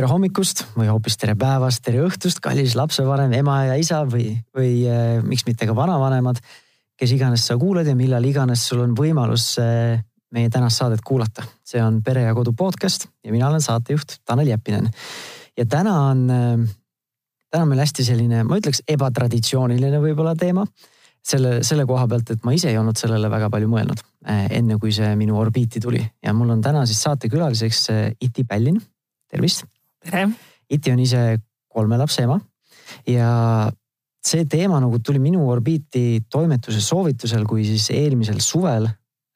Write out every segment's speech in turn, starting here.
tere hommikust või hoopis tere päevast, tere õhtust, kallis lapsevanem, ema ja isa või, või äh, miks mitte ka vanavanemad. kes iganes sa kuulad ja millal iganes sul on võimalus äh, meie tänast saadet kuulata. see on Pere ja Kodu podcast ja mina olen saatejuht Tanel Jeppinen. ja täna on äh,, täna on meil hästi selline, ma ütleks ebatraditsiooniline võib-olla teema selle, selle koha pealt, et ma ise ei olnud sellele väga palju mõelnud enne, kui see minu orbiiti tuli ja mul on täna siis saatekülaliseks Iti Pällin. tervist. Tere. Iti on ise kolme lapse ema ja see teema nagu tuli minu orbiiti toimetuse soovitusel, kui siis eelmisel suvel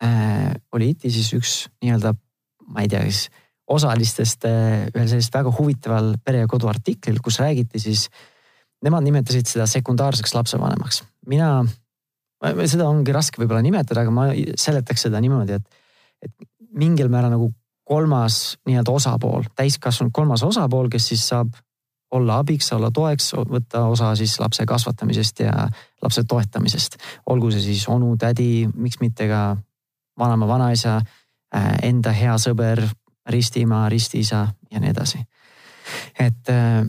äh, oli Iti siis üks nii-öelda, ma ei tea, siis osalistest äh, ühel sellisest väga huvitaval pere ja kodu artiklil, kus räägiti siis nemad nimetasid seda sekundaarseks lapsevanemaks. mina, seda ongi raske võib-olla nimetada, aga ma seletaks seda niimoodi, et, et mingil määral nagu kolmas nii-öelda osapool, täiskasvanud kolmas osapool, kes siis saab olla abiks, olla toeks, võtta osa siis lapse kasvatamisest ja lapse toetamisest. olgu see siis onu, tädi, miks mitte ka vanaema, vanaisa, äh, enda hea sõber, ristiema, ristiisa ja nii edasi. et äh,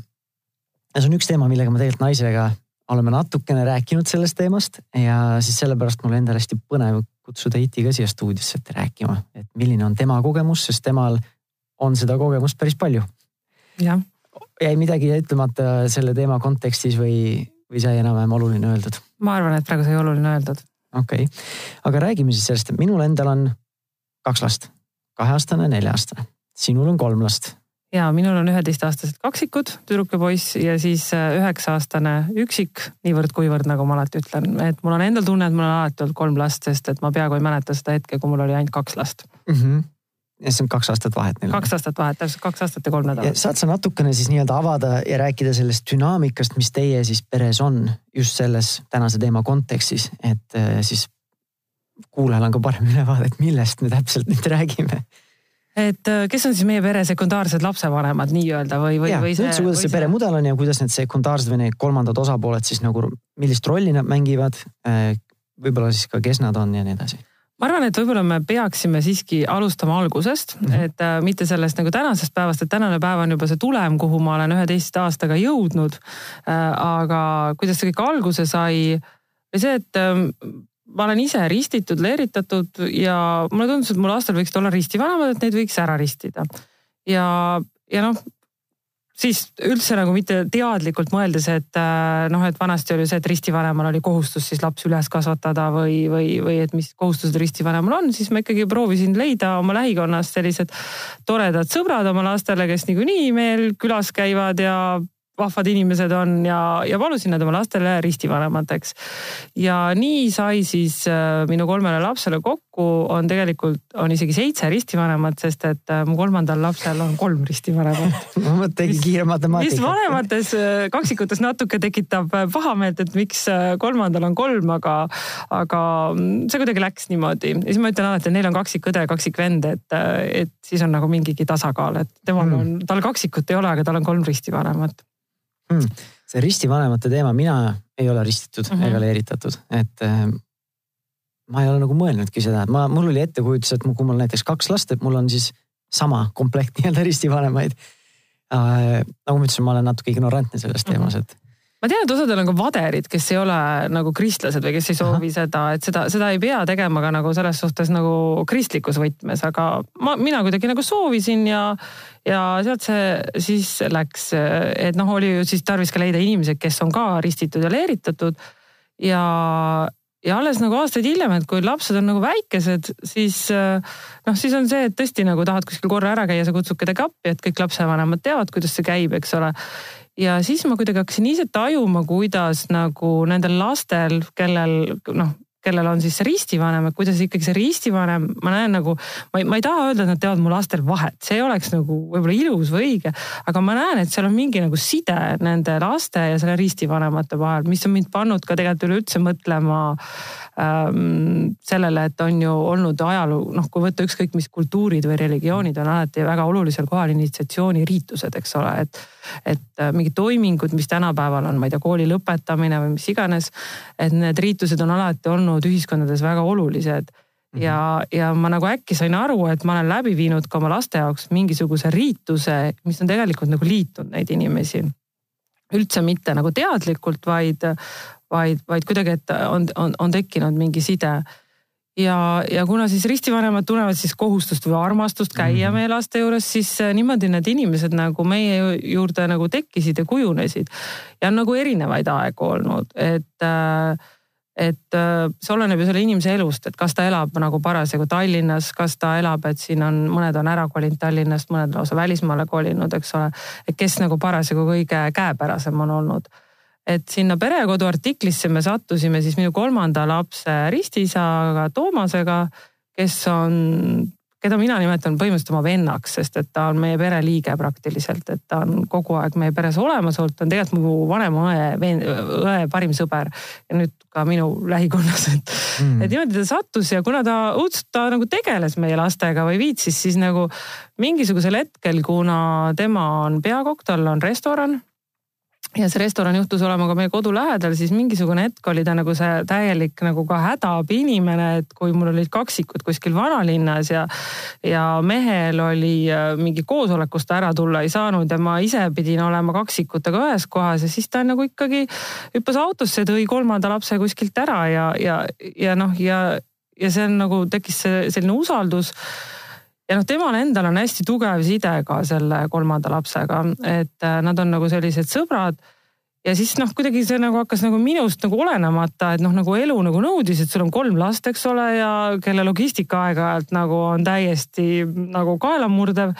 see on üks teema, millega ma tegelikult naisega oleme natukene rääkinud sellest teemast ja siis sellepärast mul endal hästi põnev kutsuda Iti ka siia stuudiosse rääkima, et milline on tema kogemus, sest temal on seda kogemust päris palju. jäi midagi ütlemata selle teema kontekstis või, või sai enam-vähem oluline öeldud? ma arvan, et praegu sai oluline öeldud. okei okay., aga räägime siis sellest, et minul endal on kaks last, kaheaastane, nelja-aastane, sinul on kolm last ja minul on üheteistaastased kaksikud, tüdruk ja poiss ja siis äh, üheksa-aastane üksik, niivõrd-kuivõrd, nagu ma alati ütlen, et mul on endal tunne, et mul on alati olnud kolm last, sest et ma peaaegu ei mäleta seda hetke, kui mul oli ainult kaks last mm. -hmm ja siis on kaks aastat vahet neil. kaks aastat vahet, täpselt kaks aastat ja kolm nädalat. saad sa natukene siis nii-öelda avada ja rääkida sellest dünaamikast, mis teie siis peres on just selles tänase teema kontekstis, et äh, siis kuulajal on ka parem ülevaade, et millest me täpselt nüüd räägime et äh, kes on siis meie pere sekundaarsed lapsevanemad nii-öelda või, või, või see. üldse, kuidas see, peremudel on ja kuidas need sekundaarsed või need kolmandad osapooled siis nagu, millist rolli nad mängivad. Äh, võib-olla siis ka, kes nad on ja nii edasi ma arvan, et võib-olla me peaksime siiski alustama algusest mm, -hmm. et äh, mitte sellest nagu tänasest päevast, et tänane päev on juba see tulem, kuhu ma olen üheteist aastaga jõudnud äh,. aga kuidas see kõik alguse sai, oli see, et äh, ma olen ise ristitud, leeritatud ja mulle tundus, et mu lastel võiksid olla ristivanemad, et neid võiks ära ristida. ja, ja noh, siis üldse nagu mitte teadlikult mõeldes, et äh, noh, et vanasti oli see, et ristivanemal oli kohustus siis laps üles kasvatada või, või, või et mis kohustused ristivanemal on, siis ma ikkagi proovisin leida oma lähikonnast sellised toredad sõbrad oma lastele, kes niikuinii meil külas käivad ja vahvad inimesed on ja, ja palusin nad oma lastele ristivanemateks. ja nii sai siis äh, minu kolmele lapsele kokku on tegelikult, on isegi seitse ristivanemat, sest et äh, mu kolmandal lapsel on kolm ristivanemat ma tegin kiire matemaatika. mis vanemates äh, kaksikutes natuke tekitab pahameelt, et miks kolmandal on kolm, aga, aga mm, see kuidagi läks niimoodi. ja siis ma ütlen alati, et neil on kaksikõde ja kaksikvend, et, et siis on nagu mingigi tasakaal, et temal mm. on, tal kaksikut ei ole, aga tal on kolm ristivanemat hmm.. see ristivanemate teema, mina ei ole ristitud mm -hmm. ega leeritatud, et äh, ma ei ole nagu mõelnudki seda, et ma, mul oli ettekujutus, et kui mul näiteks kaks last, et mul on siis sama komplekt nii-öelda ristivanemaid äh,. nagu ma ütlesin, ma olen natuke ignorantne selles mhm. teemas, et ma tean, et osadel on ka vaderid, kes ei ole nagu kristlased või kes ei soovi Aha. seda, et seda, seda ei pea tegema ka nagu selles suhtes nagu kristlikus võtmes, aga ma, mina kuidagi nagu soovisin ja, ja sealt see siis läks, et noh, oli ju siis tarvis ka leida inimesed, kes on ka ristitud ja leeritatud. ja, ja alles nagu aastaid hiljem, et kui lapsed on nagu väikesed, siis noh, siis on see, et tõesti nagu tahad kuskil korra ära käia, sa kutsud kedagi appi, et kõik lapsevanemad teavad, kuidas see käib, eks ole ja siis ma kuidagi hakkasin ise tajuma, kuidas nagu nendel lastel, kellel noh, kellel on siis see ristivanem, et kuidas ikkagi see ristivanem, ma näen nagu, ma ei, ma ei taha öelda, et nad teevad mu lastel vahet, see oleks nagu võib-olla ilus või õige. aga ma näen, et seal on mingi nagu side nende laste ja selle ristivanemate vahel, mis on mind pannud ka tegelikult üleüldse mõtlema ähm, sellele, et on ju olnud ajaloo, noh, kui võtta ükskõik mis kultuurid või religioonid on alati väga olulisel kohal initsiatsiooniriitused, eks ole, et et äh, mingid toimingud, mis tänapäeval on, ma ei tea, kooli lõpetamine või mis iganes, et need riitused on alati olnud ühiskondades väga olulised. Ja, ja ma nagu äkki sain aru, et ma olen läbi viinud ka oma laste jaoks mingisuguse riituse, mis on tegelikult nagu liitnud neid inimesi. üldse mitte nagu teadlikult, vaid, vaid, vaid kuidagi, et on, on, on tekkinud mingi side ja, ja kuna siis ristivanemad tunnevad siis kohustust või armastust käia mm -hmm. meie laste juures, siis äh, niimoodi need inimesed nagu meie juurde nagu tekkisid ja kujunesid. ja on nagu erinevaid aegu olnud, et äh, et äh, see oleneb ju selle inimese elust, et kas ta elab nagu parasjagu Tallinnas, kas ta elab, et siin on, mõned on ära kolinud Tallinnast, mõned lausa välismaale kolinud, eks ole. et kes nagu parasjagu kõige käepärasem on olnud. Et sinna perekodu artiklisse me sattusime siis minu kolmanda lapse ristiisaga Toomasega, kes on keda mina nimetan põhimõtteliselt oma vennaks, sest et ta on meie pereliige praktiliselt, et ta on kogu aeg meie peres olemas olnud, ta on tegelikult mu vanema õe, õe parim sõber ja nüüd ka minu lähikonnas, et mm., et niimoodi ta sattus ja kuna ta õudselt, ta nagu tegeles meie lastega või viitsis, siis nagu mingisugusel hetkel, kuna tema on peakokk, tal on restoran ja see restoran juhtus olema ka meie kodu lähedal, siis mingisugune hetk oli ta nagu see täielik nagu ka hädaabiinimene, et kui mul olid kaksikud kuskil vanalinnas ja, ja mehel oli äh, mingi koosolek, kus ta ära tulla ei saanud ja ma ise pidin olema kaksikutega ühes kohas ja siis ta nagu ikkagi hüppas autosse, tõi kolmanda lapse kuskilt ära ja, ja, ja noh, ja, ja see on nagu tekkis see selline usaldus ja noh, temal endal on hästi tugev side ka selle kolmanda lapsega, et äh, nad on nagu sellised sõbrad. ja siis noh, kuidagi see nagu hakkas nagu minust nagu olenemata, et noh, nagu elu nagu nõudis, et sul on kolm last, eks ole, ja kelle logistika aeg-ajalt nagu on täiesti nagu kaelamurdev.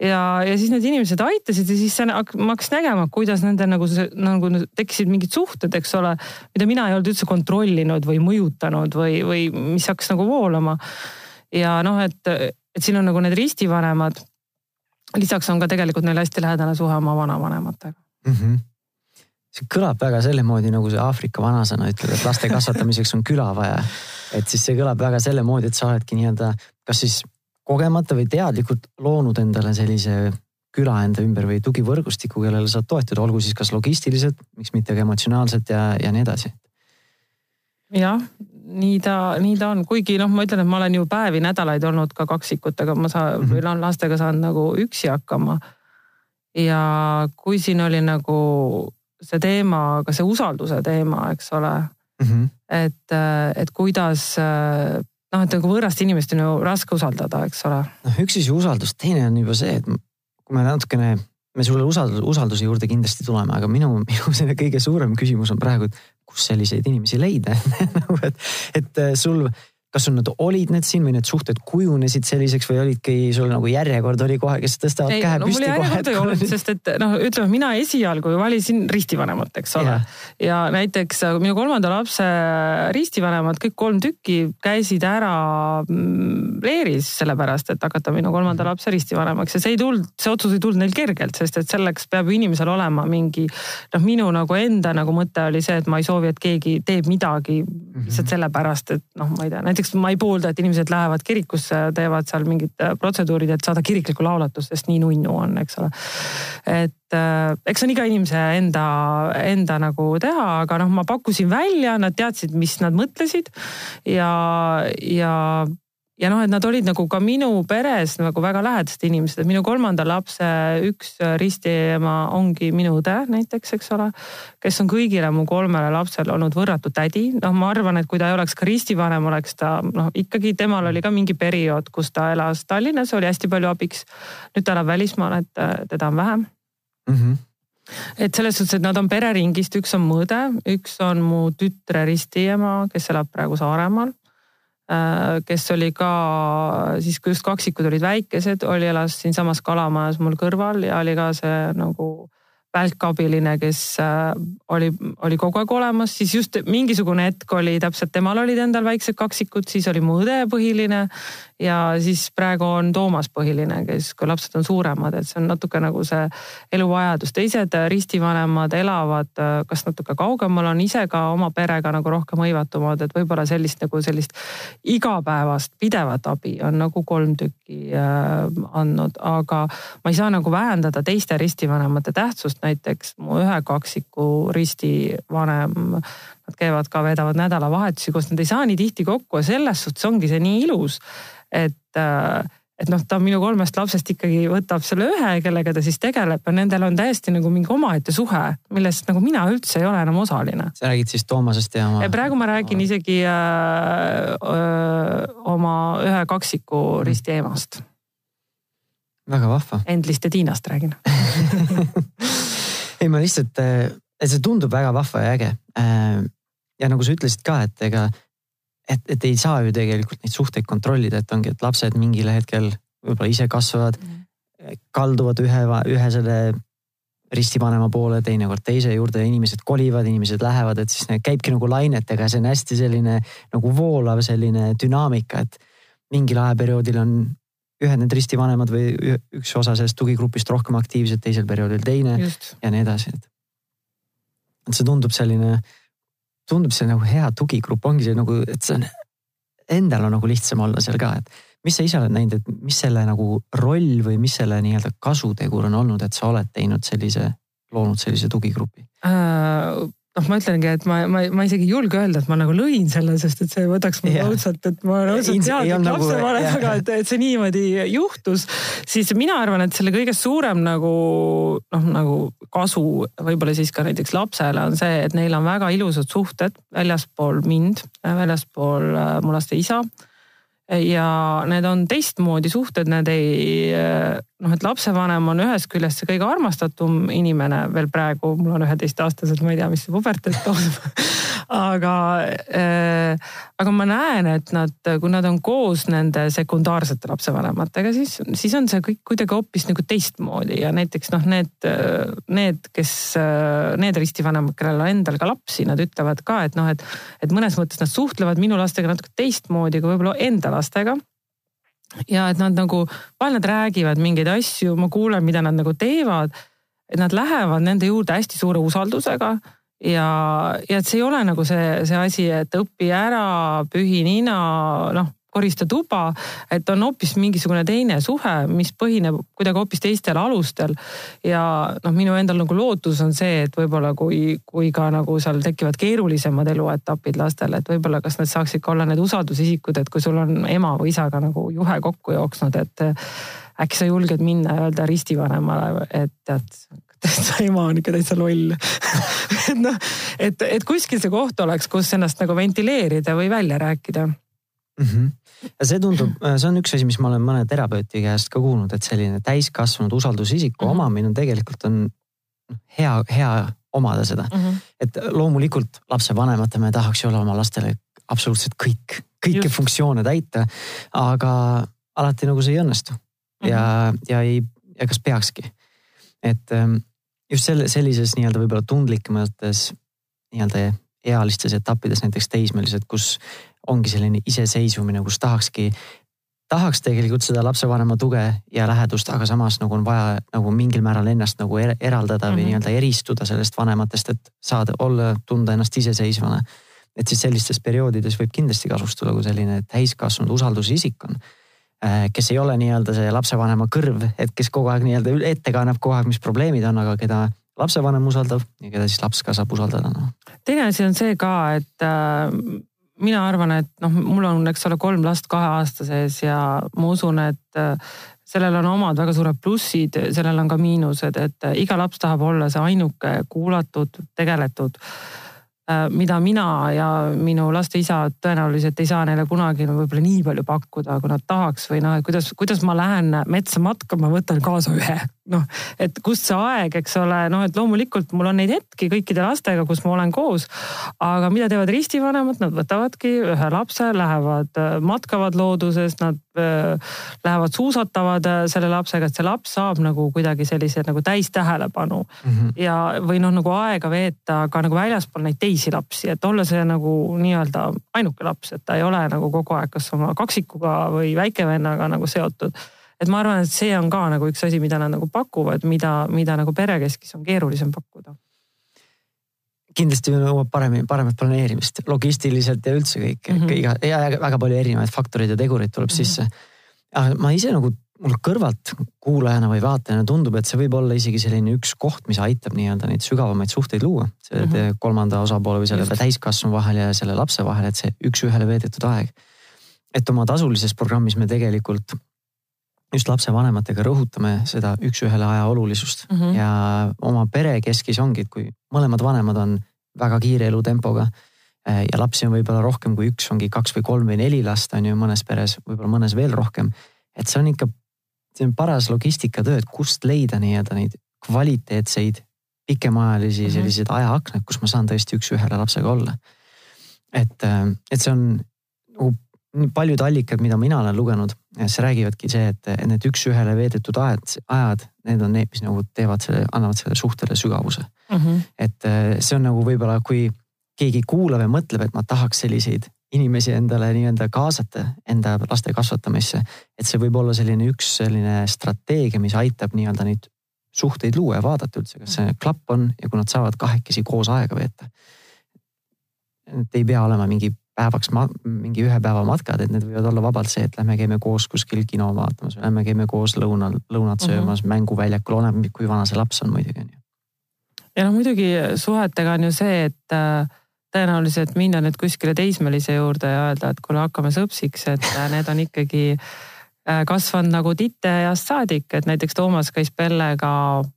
ja, ja siis need inimesed aitasid ja siis ma hakkasin nägema, kuidas nende nagu, nagu tekkisid mingid suhted, eks ole, mida mina ei olnud üldse kontrollinud või mõjutanud või, või mis hakkas nagu voolama ja noh, et et siin on nagu need ristivanemad. lisaks on ka tegelikult neil hästi lähedane suhe oma vanavanematega mm. -hmm see kõlab väga selle moodi, nagu see Aafrika vanasõna ütleb, et laste kasvatamiseks on küla vaja. et siis see kõlab väga selle moodi, et sa oledki nii-öelda, kas siis kogemata või teadlikult loonud endale sellise küla enda ümber või tugivõrgustiku, kellele saad toetuda, olgu siis kas logistiliselt, miks mitte ka emotsionaalselt ja, ja nii edasi. jah, nii ta, nii ta on, kuigi noh, ma ütlen, et ma olen ju päevi, nädalaid olnud ka kaksikutega, ma saan mm -hmm. või lastega saanud nagu üksi hakkama. ja kui siin oli nagu see teema, ka see usalduse teema, eks ole mm. -hmm. et, et kuidas noh, et nagu võõrast inimest on ju raske usaldada, eks ole. noh, üks ju usaldus, teine on juba see, et kui me natukene, me sulle usaldus, usalduse juurde kindlasti tuleme, aga minu, minu selle kõige suurem küsimus on praegu, et kus selliseid inimesi leida nagu et, et äh, sul kas sul nad olid need siin või need suhted kujunesid selliseks või olidki sul nagu järjekord oli kohe, kes tõstavad ei, käe no, püsti kohe? ei olnud, sest et noh, ütleme mina esialgu valisin ristivanemat, eks ole. ja näiteks minu kolmanda lapse ristivanemad, kõik kolm tükki käisid ära mm, leeris sellepärast, et hakata minu kolmanda lapse ristivanemaks ja see ei tulnud, see otsus ei tulnud neil kergelt, sest et selleks peab ju inimesel olema mingi noh, minu nagu enda nagu mõte oli see, et ma ei soovi, et keegi teeb midagi lihtsalt mm -hmm. sellepärast, et noh, ma ei tea, näiteks näiteks ma ei poolda, et inimesed lähevad kirikusse, teevad seal mingid äh, protseduurid, et saada kiriklikku laulatust, sest nii nunnu on, eks ole. et äh, eks see on iga inimese enda, enda nagu teha, aga noh, ma pakkusin välja, nad teadsid, mis nad mõtlesid ja, ja ja noh, et nad olid nagu ka minu peres nagu väga lähedased inimesed, minu kolmanda lapse üks ristiema ongi minu õde näiteks, eks ole. kes on kõigile mu kolmele lapsele olnud võrratu tädi, noh, ma arvan, et kui ta ei oleks ka ristivanem, oleks ta noh, ikkagi temal oli ka mingi periood, kus ta elas Tallinnas, oli hästi palju abiks. nüüd ta elab välismaal, et teda on vähem mm. -hmm et selles suhtes, et nad on pereringist, üks on mu õde, üks on mu tütre ristiema, kes elab praegu Saaremaal Äh, kes oli ka siis, kui just kaksikud olid väikesed, oli, elas siinsamas Kalamajas mul kõrval ja oli ka see nagu välkabiline, kes äh, oli, oli kogu aeg olemas, siis just mingisugune hetk oli täpselt, temal olid endal väiksed kaksikud, siis oli mu õde põhiline ja siis praegu on Toomas põhiline, kes, kui lapsed on suuremad, et see on natuke nagu see eluvajadus. teised ristivanemad elavad kas natuke kaugemal, on ise ka oma perega nagu rohkem hõivatumad, et võib-olla sellist nagu sellist igapäevast pidevat abi on nagu kolm tükki äh, andnud, aga ma ei saa nagu vähendada teiste ristivanemate tähtsust näiteks mu ühe kaksiku ristivanem, nad käivad ka, veedavad nädalavahetusi koos, nad ei saa nii tihti kokku ja selles suhtes ongi see nii ilus, et äh, et noh, ta minu kolmest lapsest ikkagi võtab selle ühe, kellega ta siis tegeleb ja nendel on täiesti nagu mingi omaette suhe, millest nagu mina üldse ei ole enam osaline. sa räägid siis Toomasest ja oma. praegu ma räägin isegi äh, öö, oma ühe kaksiku mm. risti emast. väga vahva. Endlist ja Tiinast räägin ei, ma lihtsalt, äh, see tundub väga vahva ja äge. Ja nagu sa ütlesid ka, et ega et, et ei saa ju tegelikult neid suhteid kontrollida, et ongi, et lapsed mingil hetkel võib-olla ise kasvavad mm., kalduvad ühe, ühe selle ristivanema poole, teinekord teise juurde, inimesed kolivad, inimesed lähevad, et siis käibki nagu lainetega, see on hästi selline nagu voolav selline dünaamika, et mingil ajaperioodil on ühed need ristivanemad või üks osa sellest tugigrupist rohkem aktiivsed, teisel perioodil teine Just. ja nii edasi, et. et see tundub selline tundub see nagu hea tugigrupp ongi see nagu, et see on, endal on nagu lihtsam olla seal ka, et mis sa ise oled näinud, et mis selle nagu roll või mis selle nii-öelda kasutegur on olnud, et sa oled teinud sellise, loonud sellise tugigrupi äh,? Noh, ma ütlengi, et ma, ma, ma isegi ei julge öelda, et ma nagu lõin selle, sest et see võtaks mul õudselt, et ma olen õudselt teadlik nagu, lapsevanem, aga et, et see niimoodi juhtus. siis mina arvan, et selle kõige suurem nagu noh, nagu kasu võib-olla siis ka näiteks lapsele on see, et neil on väga ilusad suhted väljaspool mind, väljaspool äh, mu laste isa ja need on teistmoodi suhted, need ei noh, et lapsevanem on ühest küljest see kõige armastatum inimene veel praegu, mul on üheteistaastased, ma ei tea, mis see puberteed toimub aga äh,, aga ma näen, et nad, kui nad on koos nende sekundaarsete lapsevanematega, siis, siis on see kõik kuidagi hoopis nagu teistmoodi. Ja näiteks noh, need, need, kes, need ristivanemad, kellel on endal ka lapsi, nad ütlevad ka, et noh, et, et mõnes mõttes nad suhtlevad minu lastega natuke teistmoodi kui võib-olla enda lastega ja et nad nagu, vahel nad räägivad mingeid asju, ma kuulen, mida nad nagu teevad. et nad lähevad nende juurde hästi suure usaldusega ja, ja et see ei ole nagu see, see asi, et õpi ära, pühi nina, noh korista tuba, et on hoopis mingisugune teine suhe, mis põhineb kuidagi hoopis teistel alustel. ja noh, minu endal nagu lootus on see, et võib-olla kui, kui ka nagu seal tekivad keerulisemad eluetapid lastel, et võib-olla kas need saaksid ka olla need usaldusisikud, et kui sul on ema või isaga nagu juhe kokku jooksnud, et äkki sa julged minna ja öelda ristivanemale, et tead, täitsa ema on ikka täitsa loll et noh, et, et kuskil see koht oleks, kus ennast nagu ventileerida või välja rääkida mm. -hmm. ja see tundub, see on üks asi, mis ma olen mõne terapeuti käest ka kuulnud, et selline täiskasvanud usaldusisiku mm -hmm. omamine on tegelikult on hea, hea omada seda mm. -hmm. et loomulikult lapsevanematena me tahaks ju olla oma lastele absoluutselt kõik, kõiki Just. funktsioone täita. aga alati nagu see ei õnnestu mm -hmm. ja, ja ei, ja kas peakski. et ähm, just selle, sellises nii-öelda võib-olla tundlikumates nii-öelda ealistes etappides, näiteks teismelised, kus ongi selline iseseisvumine, kus tahakski, tahaks tegelikult seda lapsevanema tuge ja lähedust, aga samas nagu on vaja nagu mingil määral ennast nagu er, eraldada mm -hmm. või mhm. nii-öelda eristuda sellest vanematest, et saada olla, tunda ennast iseseisvana. et siis sellistes perioodides võib kindlasti kasustuda, kui selline täiskasvanud usaldusisik on äh, kes ei ole nii-öelda see lapsevanema kõrv, et kes kogu aeg nii-öelda ette kannab kogu aeg, mis probleemid on, aga keda lapsevanem usaldab ja keda siis laps ka saab usaldada no.. teine asi on see ka, et äh, mina arvan, et noh, mul on, eks ole, kolm last kahe aasta sees ja ma usun, et äh, sellel on omad väga suured plussid, sellel on ka miinused, et äh, iga laps tahab olla see ainuke kuulatud, tegeletud Äh, mida mina ja minu laste isa tõenäoliselt ei saa neile kunagi no, võib-olla nii palju pakkuda, kui nad tahaks või noh, et kuidas, kuidas ma lähen metsa matkama, võtan kaasa ühe. Noh, et kust see aeg, eks ole, noh, et loomulikult mul on neid hetki kõikide lastega, kus ma olen koos. aga mida teevad ristivanemad, nad võtavadki ühe lapse, lähevad, äh, matkavad looduses, nad äh, lähevad suusatavad selle lapsega, et see laps saab nagu kuidagi sellise nagu täistähelepanu mm -hmm. ja, või noh, nagu aega veeta ka nagu väljaspool neid teisi teisi lapsi, et olla see nagu nii-öelda ainuke laps, et ta ei ole nagu kogu aeg kas oma kaksikuga või väikevennaga nagu seotud. Et ma arvan, et see on ka nagu üks asi, mida nad nagu pakuvad, mida, mida nagu perekeskis on keerulisem pakkuda kindlasti nõuab paremini, paremat planeerimist logistiliselt ja üldse kõik mm, -hmm. iga ja väga palju erinevaid faktoreid ja tegureid tuleb mm -hmm. sisse. ma ise nagu mul kõrvalt kuulajana või vaatajana tundub, et see võib olla isegi selline üks koht, mis aitab nii-öelda neid sügavamaid suhteid luua. selle mm -hmm. kolmanda osapoole või selle täiskasvanu vahel ja selle lapse vahel, et see üks-ühele veedetud aeg. et oma tasulises programmis me tegelikult just lapsevanematega rõhutame seda üks-ühele aja olulisust mm -hmm. ja oma pere keskis ongi, et kui mõlemad vanemad on väga kiire elutempoga eh, ja lapsi on võib-olla rohkem kui üks, ongi kaks või kolm või neli last on ju mõnes peres, võib-olla mõnes veel rohkem. et see on ikka see on paras logistikatöö, et kust leida nii-öelda neid kvaliteetseid pikemaajalisi selliseid mm -hmm. ajaaknad, kus ma saan tõesti üks-ühele lapsega olla. et, äh, et see on nagu paljud allikad, mida mina olen lugenud, siis räägivadki see, et need üks-ühele veedetud ajad, ajad, need on need, mis nagu teevad selle, annavad sellele suhtele sügavuse mm. -hmm. et äh, see on nagu võib-olla, kui keegi kuulab ja mõtleb, et ma tahaks selliseid inimesi endale nii-öelda kaasata enda laste kasvatamisse. et see võib olla selline üks selline strateegia, mis aitab nii-öelda neid suhteid luua ja vaadata üldse, kas see klapp on ja kui nad saavad kahekesi koos aega veeta. et ei pea olema mingi päevaks, mingi ühe päeva matkad, et need võivad olla vabalt see, et lähme käime koos kuskil kino vaatamas lähme käime koos lõunal, lõunat mhm. söömas mm -hmm. mänguväljakul, oleneb kui vana see laps on muidugi on ju. ja noh, muidugi suhetega on ju see, et äh, tõenäoliselt minna nüüd kuskile teismelise juurde ja öelda, et kuule, hakkame sõpsiks, et äh, need on ikkagi kasvanud nagu titeeast saadik, et näiteks Toomas käis Pellega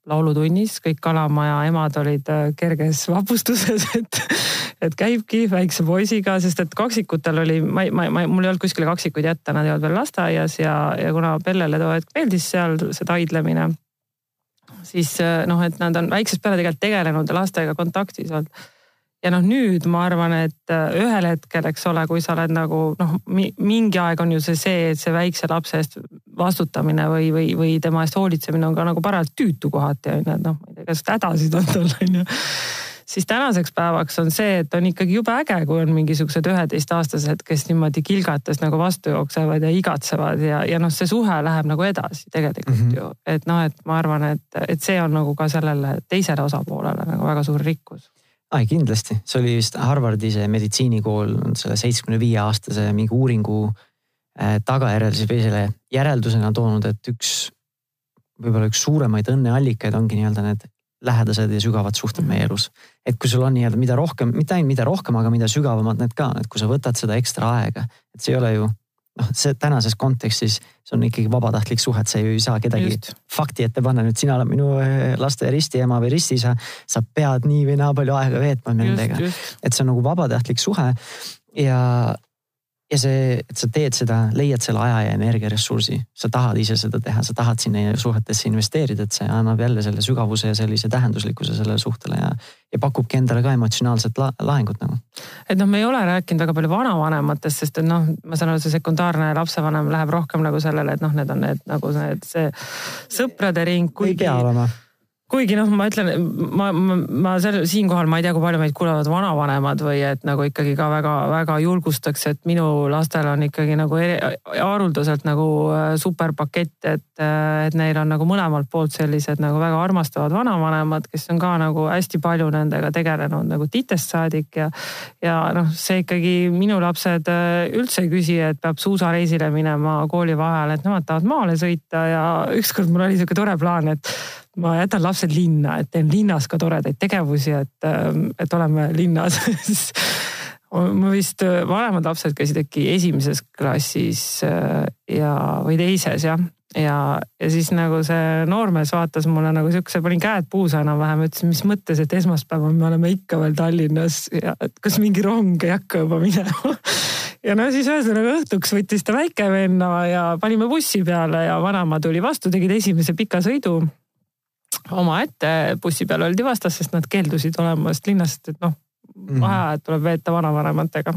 laulutunnis, kõik Kalamaja emad olid äh, kerges vapustuses, et, et käibki väikse poisiga, sest et kaksikutel oli, ma, ma, ma, mul ei olnud kuskile kaksikuid jätta, nad ei olnud veel lasteaias ja, ja kuna Pellele too hetk meeldis seal see taidlemine, siis noh, et nad on väiksest peale tegelikult tegelenud ja lastega kontaktis olnud ja noh, nüüd ma arvan, et äh, ühel hetkel, eks ole, kui sa oled nagu noh, mingi aeg on ju see see, et see väikse lapse eest vastutamine või, või, või tema eest hoolitsemine on ka nagu parajalt tüütu kohati on ju, et noh, ma ei tea, kas hädasid on tal on ju siis tänaseks päevaks on see, et on ikkagi jube äge, kui on mingisugused üheteistaastased, kes niimoodi kilgates nagu vastu jooksevad ja igatsevad ja, ja noh, see suhe läheb nagu edasi tegelikult mm -hmm. ju. et noh, et ma arvan, et, et see on nagu ka sellele teisele osapoolele nagu väga suur rikkus ai kindlasti, see oli vist Harvardi see meditsiinikool selle seitsmekümne viie aastase mingi uuringu äh, tagajärjel siis või selle järeldusena toonud, et üks, võib-olla üks suuremaid õnneallikaid ongi nii-öelda need lähedased ja sügavad suhted meie elus. et kui sul on nii-öelda mida rohkem, mitte ainult mida rohkem, aga mida sügavamad need ka, et kui sa võtad seda ekstra aega, et see ei ole ju noh, see tänases kontekstis, see on ikkagi vabatahtlik suhe, et sa ju ei saa kedagi Just. fakti ette panna, nüüd sina oled minu eh, laste ristiema või ristiisa. sa pead nii või naa palju aega veetma nendega, et see on nagu vabatahtlik suhe ja ja see, et sa teed seda, leiad selle aja ja energiaressursi, sa tahad ise seda teha, sa tahad sinna suhetesse investeerida, et see annab jälle selle sügavuse ja sellise tähenduslikkuse sellele suhtele ja, ja pakubki endale ka emotsionaalset la lahengut nagu. et noh, me ei ole rääkinud väga palju vanavanematest, sest et noh, ma saan aru, see sekundaarne lapsevanem läheb rohkem nagu sellele, et noh, need on need nagu need see sõprade ring. ei pea olema kuigi noh, ma ütlen, ma, ma, ma seal siinkohal ma ei tea, kui palju meid kuulavad vanavanemad või et nagu ikkagi ka väga-väga julgustaks, et minu lastel on ikkagi nagu haruldaselt nagu äh, superpakett, et, äh, et neil on nagu mõlemalt poolt sellised nagu väga armastavad vanavanemad, kes on ka nagu hästi palju nendega tegelenud nagu titest saadik ja. ja noh, see ikkagi minu lapsed äh, üldse ei küsi, et peab suusareisile minema koolivaheajal, et nemad tahavad maale sõita ja ükskord mul oli sihuke tore plaan, et ma jätan lapsed linna, et teen linnas ka toredaid tegevusi, et, ähm, et oleme linnas. Ma vist, äh, vanemad lapsed käisid äkki esimeses klassis äh, ja, või teises jah. ja, ja siis nagu see noormees vaatas mulle nagu siukse, panin käed puusa enam-vähem, ütles, mis mõttes, et esmaspäeval me oleme ikka veel Tallinnas ja et kas mingi rong ei hakka juba minema. Ja no siis ühesõnaga õhtuks võttis ta väikevenna ja panime bussi peale ja vanaema tuli vastu, tegid esimese pika sõidu omaette bussi peal oldi vastas, sest nad keeldusid olemast linnast, et noh mm., vaheajad tuleb veeta vanavanematega.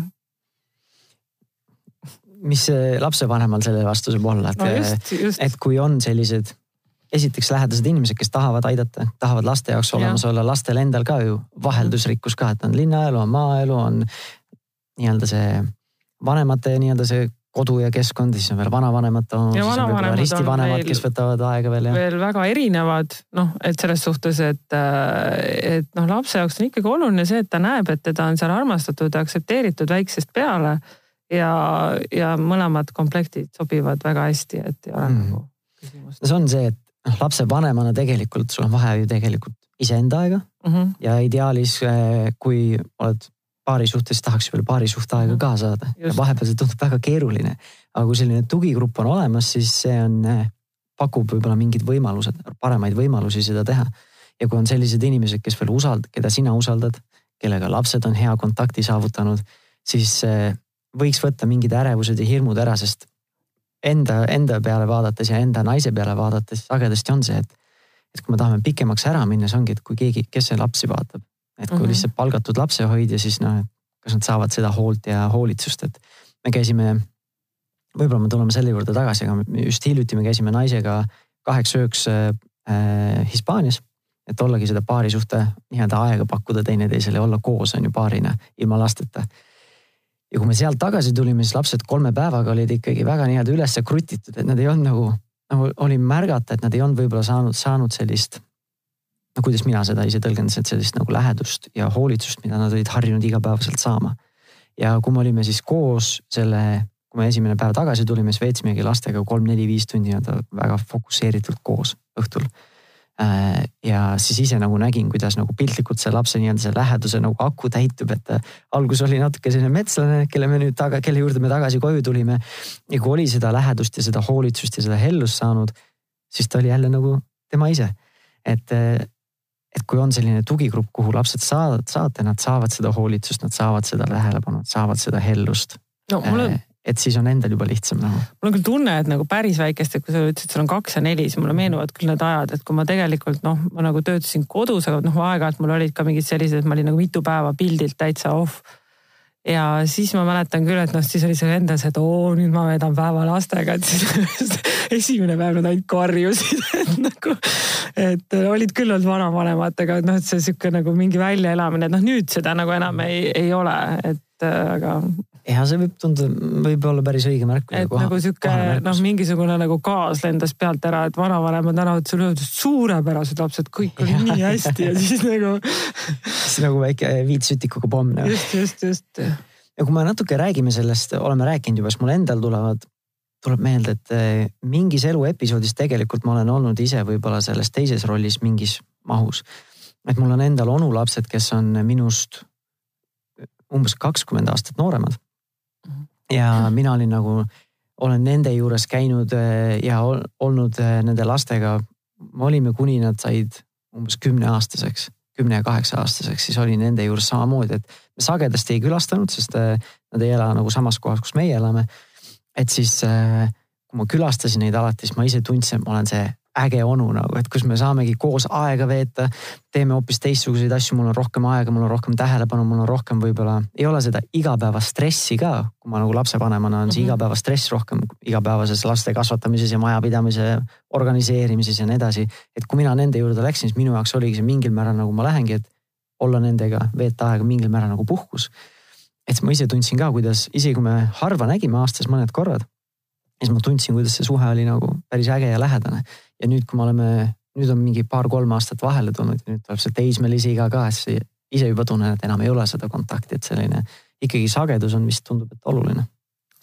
mis lapsevanemal selle vastu saab olla, et no, et kui on sellised esiteks lähedased inimesed, kes tahavad aidata, tahavad laste jaoks olemas ja. olla, lastel endal ka ju vaheldusrikkus ka, et on linnaelu, on maaelu, on nii-öelda see vanemate nii-öelda see kodu ja keskkond, siis on veel vanavanemad, ristivanemad, kes võtavad aega veel. veel väga erinevad, noh, et selles suhtes, et, et noh, lapse jaoks on ikkagi oluline see, et ta näeb, et teda on seal armastatud ja aktsepteeritud väiksest peale. ja, ja mõlemad komplektid sobivad väga hästi, et ei ole mm. nagu küsimust. see on see, et noh, lapsevanemana tegelikult sul on vaja ju tegelikult iseenda aega mm. -hmm. ja ideaalis, eh, kui oled paari suhtes, tahaks veel paari suhte aega ka saada. vahepeal see tundub väga keeruline, aga kui selline tugigrupp on olemas, siis see on, eh, pakub võib-olla mingid võimalused, paremaid võimalusi seda teha. ja kui on sellised inimesed, kes veel usald-, keda sina usaldad, kellega lapsed on hea kontakti saavutanud, siis eh, võiks võtta mingid ärevused ja hirmud ära, sest enda, enda peale vaadates ja enda naise peale vaadates sagedasti on see, et, et kui me tahame pikemaks ära minna, see ongi, et kui keegi, kes see lapsi vaatab. Et kui mm -hmm. lihtsalt palgatud lapsehoidja, siis noh, kas nad saavad seda hoolt ja hoolitsust, et me käisime, võib-olla me tuleme selle juurde tagasi, aga just hiljuti me käisime naisega kaheks-ööks äh, Hispaanias et ollagi seda paarisuhte nii-öelda aega pakkuda teineteisele olla koos on ju paarina ilma lasteta ja kui me sealt tagasi tulime, siis lapsed kolme päevaga olid ikkagi väga nii-öelda ülesse krutitud, et nad ei olnud nagu, nagu oli märgata, et nad ei olnud võib-olla saanud, saanud sellist. No kuidas mina seda ise tõlgendasin, et sellist nagu lähedust ja hoolitsust, mida nad olid harjunud igapäevaselt saama. ja kui me olime siis koos selle, kui me esimene päev tagasi tulime, siis veetsimegi lastega kolm-neli-viis tundi nii-öelda väga fokusseeritult koos õhtul Äh, ja siis ise nagu nägin, kuidas nagu piltlikult see lapse nii-öelda see läheduse nagu aku täitub, et äh, algus oli natuke selline metslane, kelle me nüüd taga, kelle juurde me tagasi koju tulime. ja kui oli seda lähedust ja seda hoolitsust ja seda hellust saanud, siis ta oli jälle nagu tema ise. et, äh, et kui on selline tugigrupp, kuhu lapsed saavad, saate, nad saavad seda hoolitsust, nad saavad seda tähelepanu, nad saavad seda hellust. no on et siis on endal juba lihtsam nagu. mul on küll tunne, et nagu päris väikest, et kui sa ütlesid, sul on kaks ja neli, siis mulle meenuvad küll need ajad, et kui ma tegelikult noh, ma nagu töötasin kodus, aga noh, aeg-ajalt mul olid ka mingid sellised, et ma olin nagu mitu päeva pildilt täitsa off. Ja siis ma mäletan küll, et noh, siis oli see endas, et oo, nüüd ma veedan päeva lastega, et siis esimene päev nad ainult karjusid, et nagu, et olid küll olnud vanavanematega, et noh, et see sihuke nagu mingi väljaelamine, et noh, nüüd seda nagu enam ei, ei ole, et aga ja see võib tunduda, võib olla päris õige märk. et koha, nagu sihuke noh, mingisugune nagu gaas lendas pealt ära, et vanavanemad tänavad sulle suurepärased lapsed, kõik oli nii hästi ja siis nagu. siis nagu väike viitsütikuga pomm. Noh. just, just, just. ja kui me natuke räägime sellest, oleme rääkinud juba, siis mul endal tulevad, tuleb meelde, et eh, mingis eluepisoodis tegelikult ma olen olnud ise võib-olla selles teises rollis mingis mahus. et mul on endal onulapsed, kes on minust umbes kakskümmend aastat nooremad ja mina olin nagu, olen nende juures käinud eh, ja olnud eh, nende lastega. me olime, kuni nad said umbes kümneaastaseks, kümne ja kaheksa aastaseks, siis olin nende juures samamoodi, et me sagedasti ei külastanud, sest eh, nad ei ela nagu samas kohas, kus meie elame. et siis kui ma külastasin neid alati, siis ma ise tundsin, et ma olen see äge onu nagu, et kus me saamegi koos aega veeta. teeme hoopis teistsuguseid asju, mul on rohkem aega, mul on rohkem tähelepanu, mul on rohkem võib-olla, ei ole seda igapäevast stressi ka. kui ma nagu lapsevanemana on see mm -hmm. igapäevastress rohkem igapäevases laste kasvatamises ja majapidamise organiseerimises ja nii edasi. et kui mina nende juurde läksin, siis minu jaoks oligi see mingil määral nagu ma lähengi, et olla nendega, veeta aega mingil määral nagu puhkus. et ma ise tundsin ka, kuidas isegi kui me harva nägime aastas mõned korrad siis ma tundsin, kuidas see suhe oli nagu päris äge ja lähedane. Ja nüüd, kui me oleme, nüüd on mingi paar-kolm aastat vahele tulnud ja nüüd tuleb see teismelise iga ka, siis ise juba tunnen, et enam ei ole seda kontakti, et selline ikkagi sagedus on vist tundub, et oluline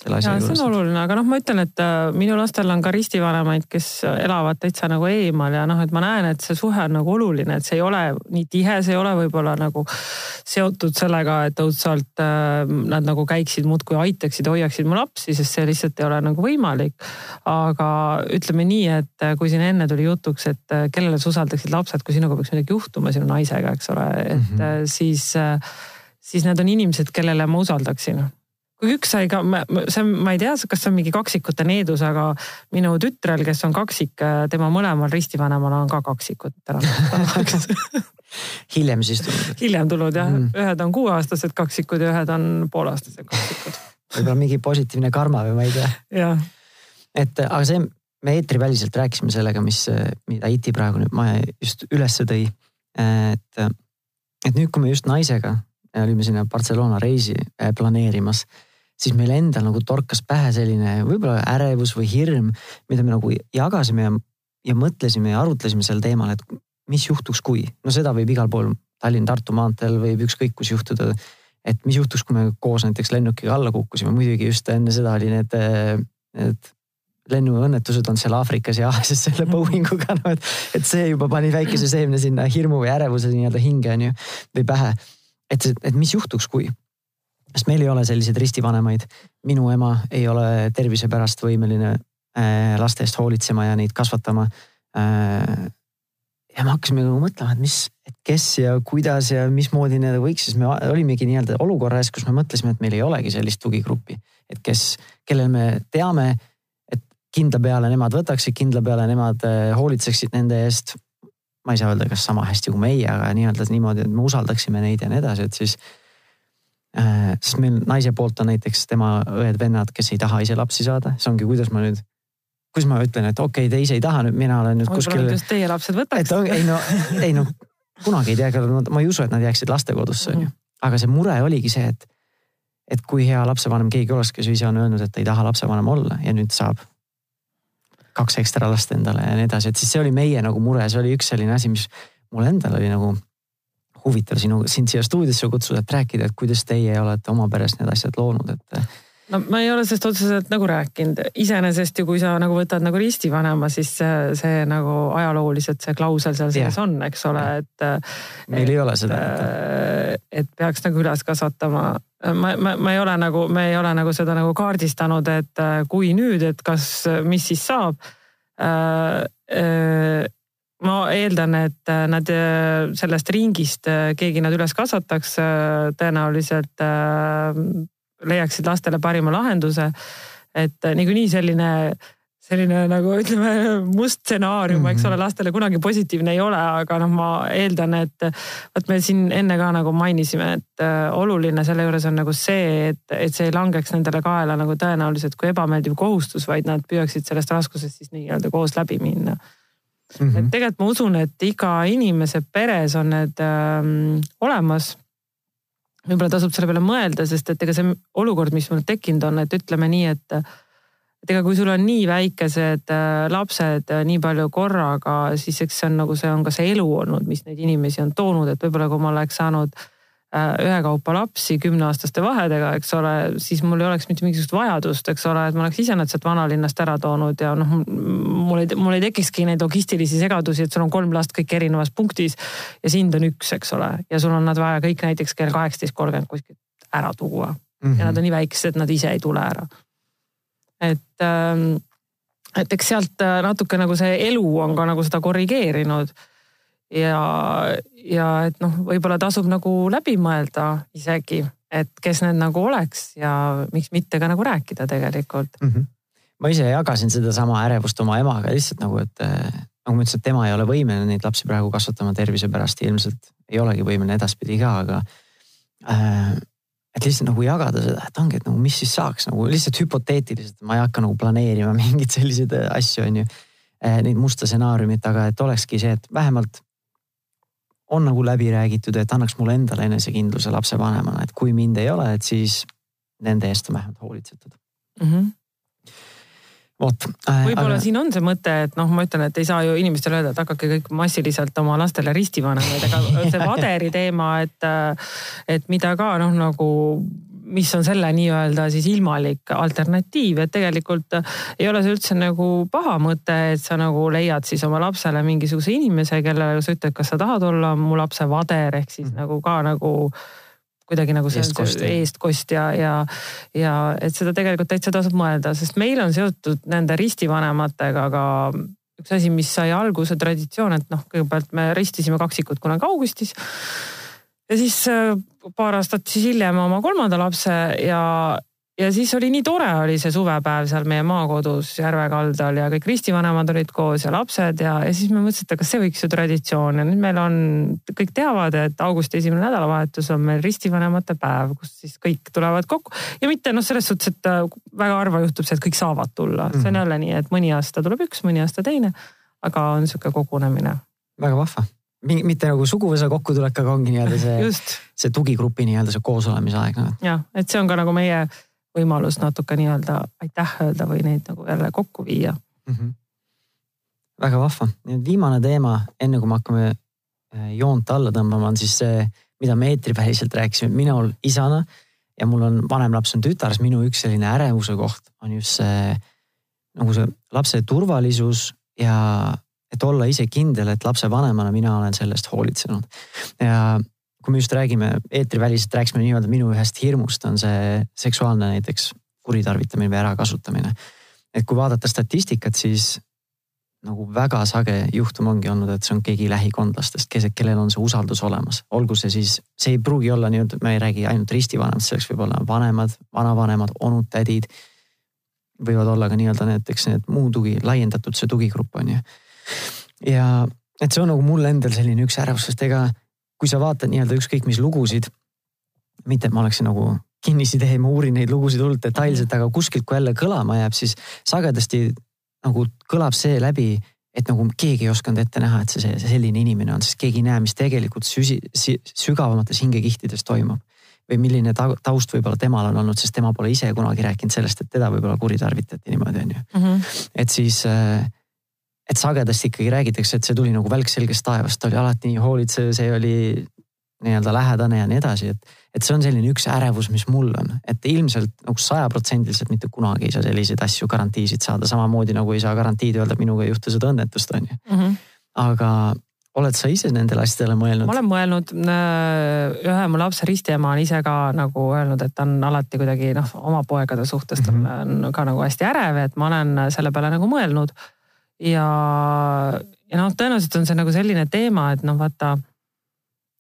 selle asja juures. see on oluline, aga noh, ma ütlen, et äh, minu lastel on ka ristivanemaid, kes elavad täitsa nagu eemal ja noh, et ma näen, et see suhe on nagu oluline, et see ei ole nii tihe, see ei ole võib-olla nagu seotud sellega, et õudselt äh, nad nagu käiksid muudkui aitaksid, hoiaksid mu lapsi, sest see lihtsalt ei ole nagu võimalik. aga ütleme nii, et äh, kui siin enne tuli jutuks, et kellele sa usaldaksid lapsed, kui sinuga peaks midagi juhtuma sinu naisega, eks ole, et mm -hmm. siis, siis need on inimesed, kellele ma usaldaksin kui üks sai ka, see on, ma ei tea, kas see on mingi kaksikute needus, aga minu tütrel, kes on kaksik, tema mõlemal ristivanemal on ka kaksikud täna hiljem siis tulnud? hiljem tulnud jah mm., ühed on kuueaastased kaksikud ja ühed on pooleaastased kaksikud võib-olla mingi positiivne karma või ma ei tea. et aga see, me eetriväliselt rääkisime sellega, mis, mida Iti praegu nüüd ma just ülesse tõi. et, et nüüd, kui me just naisega olime sinna Barcelona reisi planeerimas siis meil endal nagu torkas pähe selline võib-olla ärevus või hirm, mida me nagu jagasime ja, ja mõtlesime ja arutlesime sel teemal, et mis juhtuks, kui. no seda võib igal pool Tallinn-Tartu maanteel võib ükskõik kus juhtuda. et mis juhtuks, kui me koos näiteks lennukiga alla kukkusime, muidugi just enne seda oli need, need lennuõnnetused on seal Aafrikas ja Aasias selle Boeinguga, no et, et see juba pani väikese seemne sinna hirmu või ärevuse nii-öelda hinge on ju või pähe. et, et mis juhtuks, kui, sest meil ei ole selliseid ristivanemaid. minu ema ei ole tervise pärast võimeline äh, laste eest hoolitsema ja neid kasvatama äh, ja me hakkasime nagu mõtlema, et mis, et kes ja kuidas ja mismoodi need võiks, siis me olimegi nii-öelda olukorras, kus me mõtlesime, et meil ei olegi sellist tugigruppi. et kes, kellel me teame, et kindla peale nemad võtaksid, kindla peale nemad äh, hoolitseksid nende eest. ma ei saa öelda, kas sama hästi kui meie, aga nii-öelda niimoodi, et me usaldaksime neid ja nii edasi, et siis äh,. Sest meil naise poolt on näiteks tema õed-vennad, kes ei taha ise lapsi saada, see ongi, kuidas ma nüüd kus ma ütlen, et okei okay,, te ise ei taha nüüd, mina olen nüüd kuskil. just teie lapsed võtaks. ei no, ei no kunagi ei tea, ma ei usu, et nad jääksid lastekodusse on ju. aga see mure oligi see, et, et kui hea lapsevanem keegi oleks, kes ise on öelnud, et ta ei taha lapsevanem olla ja nüüd saab kaks ekstra last endale ja nii edasi, et siis see oli meie nagu mure, see oli üks selline asi, mis mul endal oli nagu huvitav sinu, sind siia stuudiosse kutsuda, et rääkida, et kuidas teie olete oma peres need asjad loonud, et no ma ei ole sellest otseselt nagu rääkinud, iseenesest ju kui sa nagu võtad nagu ristivanema, siis see, see nagu ajalooliselt see klausel seal sees on, eks ole, et. meil et, ei ole seda. et peaks nagu üles kasvatama. ma, ma, ma ei ole nagu, me ei ole nagu seda nagu kaardistanud, et kui nüüd, et kas, mis siis saab ma eeldan, et nad sellest ringist keegi nad üles kasvataks, tõenäoliselt leiaksid lastele parima lahenduse. et niikuinii selline, selline nagu ütleme must stsenaarium mm, -hmm. eks ole, lastele kunagi positiivne ei ole, aga noh, ma eeldan, et vot me siin enne ka nagu mainisime, et äh, oluline selle juures on nagu see, et, et see ei langeks nendele kaela nagu tõenäoliselt kui ebameeldiv kohustus, vaid nad püüaksid sellest raskusest siis nii-öelda koos läbi minna Mm -hmm. et tegelikult ma usun, et iga inimese peres on need ähm, olemas võib-olla tasub selle peale mõelda, sest et ega see olukord, mis mul tekkinud on, et ütleme nii, et et ega kui sul on nii väikesed äh, lapsed äh, nii palju korraga, siis eks see on nagu see on ka see elu olnud, mis neid inimesi on toonud, et võib-olla kui ma oleks saanud Äh, ühekaupa lapsi kümneaastaste vahedega, eks ole, siis mul ei oleks mitte mingisugust vajadust, eks ole, et ma oleks ise nad sealt vanalinnast ära toonud ja noh, mul ei, mul ei tekikski neid logistilisi segadusi, et sul on kolm last kõik erinevas punktis ja sind on üks, eks ole, ja sul on nad vaja kõik näiteks kell kaheksateist kolmkümmend kuskilt ära tuua mm. -hmm. ja nad on nii väiksed, nad ise ei tule ära. et ähm, et eks sealt äh, natuke nagu see elu on ka nagu seda korrigeerinud ja, ja et noh, võib-olla tasub nagu läbi mõelda isegi, et kes need nagu oleks ja miks mitte ka nagu rääkida tegelikult mm. -hmm. ma ise jagasin sedasama ärevust oma emaga lihtsalt nagu, et nagu ma ütlesin, et tema ei ole võimeline neid lapsi praegu kasvatama tervise pärast ja ilmselt ei olegi võimeline edaspidi ka, aga äh, et lihtsalt nagu jagada seda, et ongi, et nagu mis siis saaks nagu lihtsalt hüpoteetiliselt, ma ei hakka nagu planeerima mingeid selliseid asju, on ju. Neid musta stsenaariumit, aga et olekski see, et vähemalt on nagu läbi räägitud, et annaks mulle endale enesekindluse lapsevanemana, et kui mind ei ole, et siis nende eest on vähemalt hoolitsetud mm. -hmm vot äh,. võib-olla aga... siin on see mõte, et noh, ma ütlen, et ei saa ju inimestele öelda, et hakake kõik massiliselt oma lastele ristivanemaid, aga see vaderi teema, et, et mida ka noh, nagu mis on selle nii-öelda siis ilmalik alternatiiv, et tegelikult ei ole see üldse nagu paha mõte, et sa nagu leiad siis oma lapsele mingisuguse inimese, kellele sa ütled, kas sa tahad olla mu lapse vader? Ehk siis mm. nagu ka nagu kuidagi nagu see eestkost, eestkost ja, ja, ja et seda tegelikult täitsa tasub mõelda, sest meil on seotud nende ristivanematega ka üks asi, mis sai alguse traditsioon, et noh, kõigepealt me ristisime kaksikut kunagi augustis ja siis äh, paar aastat siis hiljem oma kolmanda lapse ja, ja siis oli nii tore, oli see suvepäev seal meie maakodus järve kaldal ja kõik ristivanemad olid koos ja lapsed ja, ja siis me mõtlesime, et kas see võiks ju traditsioon ja nüüd meil on, kõik teavad, et augusti esimene nädalavahetus on meil ristivanemate päev, kus siis kõik tulevad kokku ja mitte noh, selles suhtes, et äh, väga harva juhtub see, et kõik saavad tulla, see on mhm. jälle nii, et mõni aasta tuleb üks, mõni aasta teine, aga on sihuke kogunemine. väga vahva mitte nagu suguvõsa kokkutulek, aga ongi nii-öelda see, see tugigrupi nii-öelda see koosolemise aeg no.. jah, et see on ka nagu meie võimalus natuke nii-öelda aitäh öelda või neid nagu jälle kokku viia mm. -hmm. väga vahva, nüüd viimane teema, enne kui me hakkame äh, joont alla tõmbama, on siis see, mida me eetriväliselt rääkisime, minul isana ja mul on vanem laps on tütar, siis minu üks selline ärevuse koht on just see nagu see lapse turvalisus ja et olla ise kindel, et lapsevanemana mina olen selle eest hoolitsenud. ja kui me just räägime eetriväliselt, rääkisime nii-öelda minu ühest hirmust on see seksuaalne näiteks kuritarvitamine või ärakasutamine. et kui vaadata statistikat, siis nagu väga sage juhtum ongi olnud, et see on keegi lähikondlastest, kes, kellel on see usaldus olemas. olgu see siis, see ei pruugi olla nii-öelda, me ei räägi ainult ristivanemast, selleks võib olla vanemad, vanavanemad, onud, tädid. võivad olla ka nii-öelda näiteks need muu tugi, laiendatud see tugigrupp on ju. Ja et see on nagu mul endal selline üks ärevus, sest ega kui sa vaatad nii-öelda ükskõik mis lugusid. mitte, et ma oleksin nagu kinnisidee, ma uurin neid lugusid hullult detailselt, aga kuskilt, kui jälle kõlama jääb, siis sagedasti nagu kõlab see läbi, et nagu keegi ei osanud ette näha, et see, see selline inimene on, sest keegi ei näe, mis tegelikult süsi, sügavamates hingekihtides toimub. või milline taust võib-olla temal on olnud, sest tema pole ise kunagi rääkinud sellest, et teda võib-olla kuritarvitati niimoodi, on ju. -hmm. et siis, äh, et sagedasti ikkagi räägitakse, et see tuli nagu välk selgest taevast, ta oli alati nii hoolitsev, see oli nii-öelda lähedane ja nii edasi, et et see on selline üks ärevus, mis mul on, et ilmselt nagu sajaprotsendiliselt mitte kunagi ei saa selliseid asju garantiisid saada, samamoodi nagu ei saa garantiid öelda, et minuga ei juhtu seda õnnetust, on ju. -hmm. aga oled sa ise nendele asjadele mõelnud? ma olen mõelnud, äh, ühe mu lapse ristiema on ise ka nagu öelnud, et ta on alati kuidagi noh, oma poegade suhtes mm -hmm. on ka nagu hästi ärev, et ma olen selle peale nagu mõelnud. Ja, ja noh, tõenäoliselt on see nagu selline teema, et noh, vaata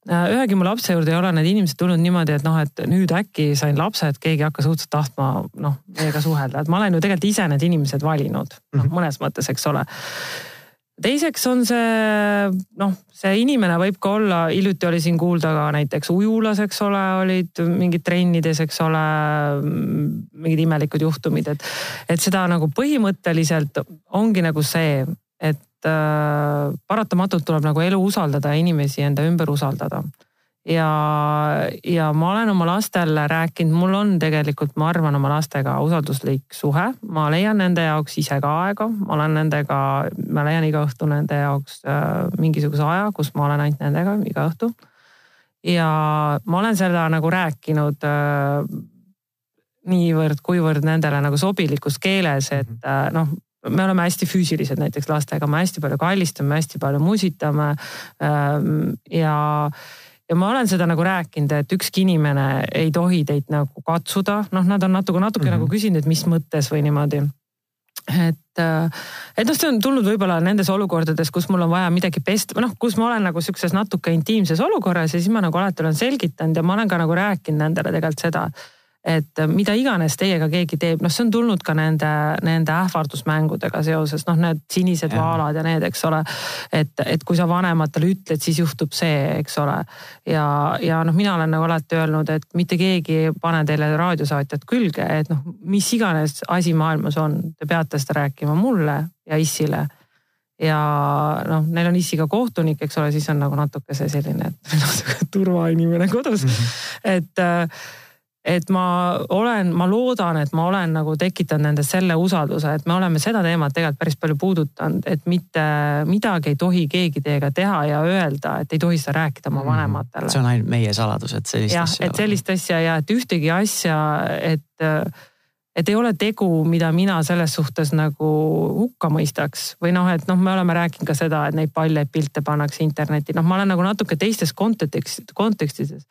Äh, ühegi mu lapse juurde ei ole need inimesed tulnud niimoodi, et noh, et nüüd äkki sain lapse, et keegi hakkas õudselt tahtma noh, meiega suhelda, et ma olen ju tegelikult ise need inimesed valinud, noh mhm. mõnes mõttes, eks ole. Teiseks on see noh, see inimene võib ka olla, hiljuti oli siin kuulda ka näiteks ujulas, eks ole, olid mingid trennides, eks ole, mingid imelikud juhtumid, et, et seda nagu põhimõtteliselt ongi nagu see, et äh, paratamatult tuleb nagu elu usaldada ja inimesi enda ümber usaldada. Ja, ja ma olen oma lastele rääkinud, mul on tegelikult, ma arvan, oma lastega usalduslik suhe, ma leian nende jaoks ise ka aega, ma olen nendega, ma leian iga õhtu nende jaoks äh, mingisuguse aja, kus ma olen ainult nendega iga õhtu. ja ma olen seda nagu rääkinud äh, niivõrd-kuivõrd nendele nagu sobilikus keeles, et mhm. äh, noh me oleme hästi füüsilised näiteks lastega, me hästi palju kallistame, hästi palju musitame. Ähm, ja, ja ma olen seda nagu rääkinud, et ükski inimene ei tohi teid nagu katsuda, noh, nad on natuke, natuke mm -hmm. nagu küsinud, et mis mõttes või niimoodi et, äh, et noh, see on tulnud võib-olla nendes olukordades, kus mul on vaja midagi pesta, noh, kus ma olen nagu sihukeses natuke intiimses olukorras ja siis ma nagu alati olen selgitanud ja ma olen ka nagu rääkinud nendele tegelikult seda et mida iganes teiega keegi teeb, noh, see on tulnud ka nende, nende ähvardusmängudega seoses, noh, need sinised ja. vaalad ja need, eks ole. et, et kui sa vanematele ütled, siis juhtub see, eks ole. ja, ja noh, mina olen nagu alati öelnud, et mitte keegi ei pane teile raadiosaatjat külge, et noh, mis iganes asi maailmas on, te peate seda rääkima mulle ja issile ja noh, neil on issiga kohtunik, eks ole, siis on nagu natuke see selline, et on turvainimene kodus mm, -hmm. et äh, et ma olen, ma loodan, et ma olen nagu tekitanud nendes selle usalduse, et me oleme seda teemat tegelikult päris palju puudutanud, et mitte midagi ei tohi keegi teiega teha ja öelda, et ei tohi seda rääkida oma mhm. vanematele. see on ainult meie saladus, et sellist ja, asja. et sellist asja ja et ühtegi asja, et, et ei ole tegu, mida mina selles suhtes nagu hukka mõistaks või noh, et noh, me oleme rääkinud ka seda, et neid paljaid pilte pannakse internetti, noh, ma olen nagu natuke teistes kontekstides, kontekstides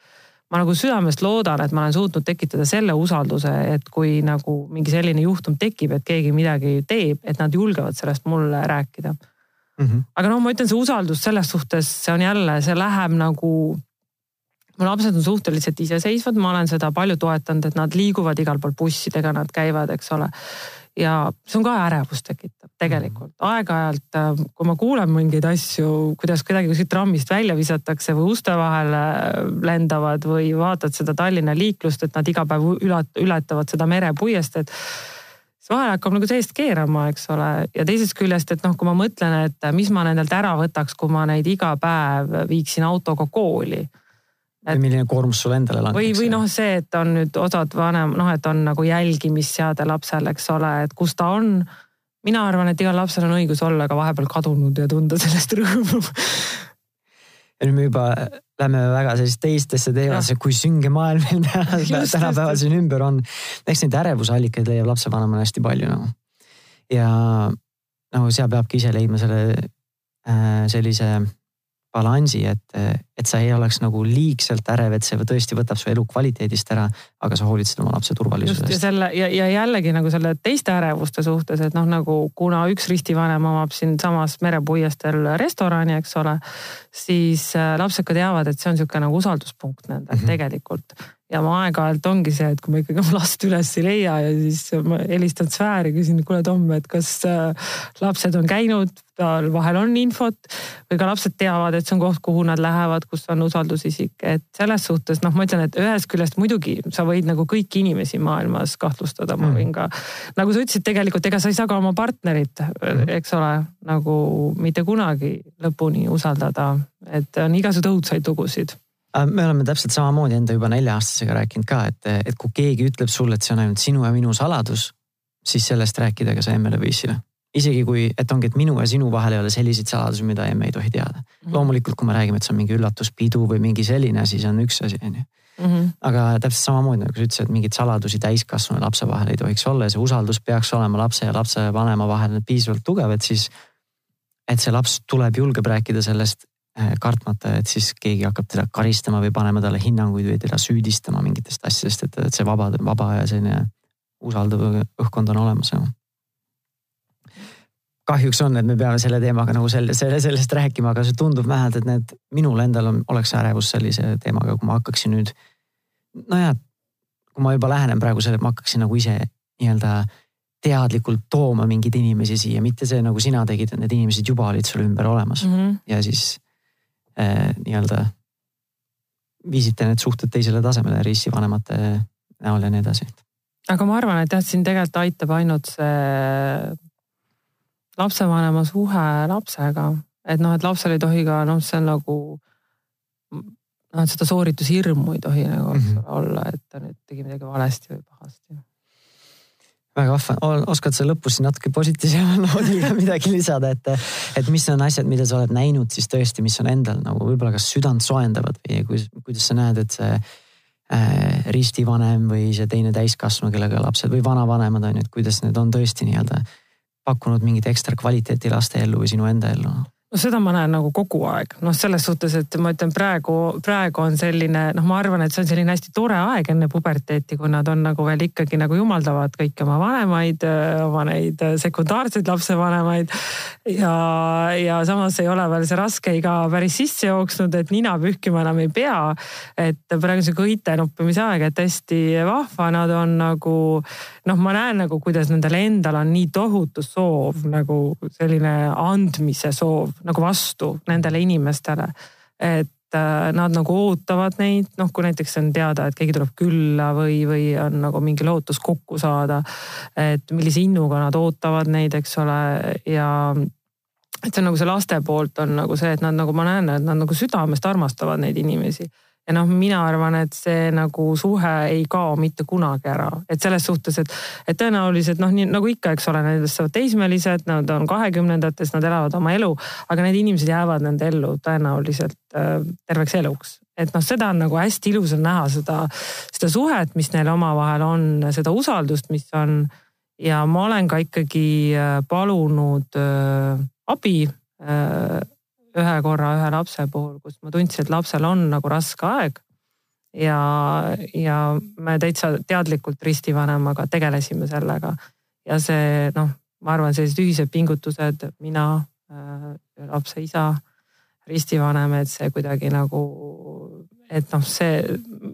ma nagu südamest loodan, et ma olen suutnud tekitada selle usalduse, et kui nagu mingi selline juhtum tekib, et keegi midagi teeb, et nad julgevad sellest mulle rääkida mm. -hmm. aga noh, ma ütlen, see usaldus selles suhtes, see on jälle, see läheb nagu. mu lapsed on suhteliselt iseseisvad, ma olen seda palju toetanud, et nad liiguvad igal pool bussidega, nad käivad, eks ole ja see on ka ärevust tekitab tegelikult mm. aeg-ajalt, äh, kui ma kuulen mingeid asju, kuidas kedagi kuskilt trammist välja visatakse või uste vahele lendavad või vaatad seda Tallinna liiklust, et nad iga päev ületavad seda merepuiesteed siis vahel hakkab nagu seest keerama, eks ole, ja teisest küljest, et noh, kui ma mõtlen, et mis ma nendelt ära võtaks, kui ma neid iga päev viiksin autoga kooli et.... milline koormus sulle endale langeb. või, või noh, see, et on nüüd osad vanem, noh, et on nagu jälgimisseade lapsel, eks ole, et kus ta on. mina arvan, et igal lapsel on õigus olla ka vahepeal kadunud ja tunda sellest rõõmu ja nüüd me juba lähme väga sellist teistesse teemadesse, kui sünge maailm meil tänapäeval siin ümber on. eks neid ärevusallikaid leiab lapsevanemale hästi palju nagu. ja nagu seal peabki ise leidma selle äh, sellise balansi, et, et sa ei oleks nagu liigselt ärev, et see tõesti võtab su elukvaliteedist ära, aga sa hoolitsed oma lapse turvalisuse eest. ja selle ja, ja jällegi nagu selle teiste ärevuste suhtes, et noh, nagu kuna üks ristivanem omab siinsamas merepuiesteel restorani, eks ole, siis äh, lapsed ka teavad, et see on niisugune nagu usalduspunkt nendel mm -hmm. tegelikult ja ma aeg-ajalt ongi see, et kui ma ikkagi oma last üles ei leia ja siis ma helistan sfääri, küsin, kuule Tom, et kas äh, lapsed on käinud, tal vahel on infot või ka lapsed teavad, et see on koht, kuhu nad lähevad, kus on usaldusisik, et selles suhtes noh, ma ütlen, et ühest küljest muidugi sa võid nagu kõiki inimesi maailmas kahtlustada, ma mm. võin ka nagu sa ütlesid, tegelikult ega sa ei saa ka oma partnerit, mm. eks ole, nagu mitte kunagi lõpuni usaldada, et on igasuguseid õudsaid lugusid Äh, me oleme täpselt samamoodi enda juba nelja-aastasega rääkinud ka, et, et kui keegi ütleb sulle, et see on ainult sinu ja minu saladus, siis sellest rääkida ka sa emmele või issile. Isegi kui, et ongi, et minu ja sinu vahel ei ole selliseid saladusi, mida emme ei tohi teada mm. -hmm. loomulikult, kui me räägime, et see on mingi üllatuspidu või mingi selline asi, see on üks asi, on ju. Mhm. aga täpselt samamoodi nagu sa ütlesid, et mingeid saladusi täiskasvanu ja lapse vahel ei tohiks olla ja see usaldus peaks olema lapse ja lapsevanema vahel piisavalt tugev, et siis. et see laps tuleb, julgeb rääkida sellest Äh, kartmata, et siis keegi hakkab teda karistama või panema talle hinnanguid või teda süüdistama mingitest asjadest, et, et see vaba, vaba ja selline usaldav õhkkond on olemas. Kahjuks on, et me peame selle teemaga nagu selle, selle, sellest rääkima, aga see tundub vähemalt, et need minul endal on, oleks ärevus sellise teemaga, kui ma hakkaksin nüüd. nojah, kui ma juba lähenen praegu sellele, et ma hakkaksin nagu ise nii-öelda teadlikult tooma mingeid inimesi siia, mitte see nagu sina tegid, et need inimesed juba olid sul ümber olemas mm -hmm. ja siis Eh, nii-öelda viisite need suhted teisele tasemele riisivanemate näol ja nii edasi. aga ma arvan, et jah, siin tegelikult aitab ainult see lapsevanema suhe lapsega, et noh, et lapsel ei tohi ka noh, see on nagu noh, et seda sooritushirmu ei tohi nagu mm -hmm. olla, et ta nüüd tegi midagi valesti või pahasti. Väga vahva, oskad sa lõpus natuke positiivsemal noodil midagi lisada, et, et mis on asjad, mida sa oled näinud siis tõesti, mis on endal nagu võib-olla kas südant soojendavad või kuidas, kuidas sa näed, et see äh, ristivanem või see teine täiskasvanu, kellega lapsed või vanavanemad on ju, et kuidas need on tõesti nii-öelda pakkunud mingit ekstra kvaliteeti laste ellu või sinu enda ellu no?? seda ma näen nagu kogu aeg, noh, selles suhtes, et ma ütlen praegu, praegu on selline, noh, ma arvan, et see on selline hästi tore aeg enne puberteeti, kui nad on nagu veel ikkagi nagu jumaldavad kõiki oma vanemaid, oma neid sekundaarseid lapsevanemaid. ja, ja samas ei ole veel see raske iga päris sisse jooksnud, et nina pühkima enam ei pea. et praegu on sihuke õite noppimise aeg, et hästi vahva, nad on nagu noh, ma näen nagu, kuidas nendel endal on nii tohutu soov nagu selline andmise soov nagu vastu nendele inimestele. et äh, nad nagu ootavad neid, noh, kui näiteks on teada, et keegi tuleb külla või, või on nagu mingi lootus kokku saada. et millise innuga nad ootavad neid, eks ole, ja et see on nagu see laste poolt on nagu see, et nad nagu ma näen, et nad nagu südamest armastavad neid inimesi ja noh, mina arvan, et see nagu suhe ei kao mitte kunagi ära, et selles suhtes, et, et tõenäoliselt noh, nii nagu ikka, eks ole, nendest saavad teismelised, nad on kahekümnendates, nad elavad oma elu, aga need inimesed jäävad nende ellu tõenäoliselt äh, terveks eluks et noh, seda on nagu hästi ilus on näha seda, seda suhet, mis neil omavahel on, seda usaldust, mis on. ja ma olen ka ikkagi äh, palunud äh, abi äh, ühe korra ühe lapse puhul, kus ma tundsin, et lapsel on nagu raske aeg. ja, ja me täitsa teadlikult ristivanemaga tegelesime sellega ja see noh, ma arvan, sellised ühised pingutused, mina äh,, lapse isa, ristivanem, et see kuidagi nagu et noh, see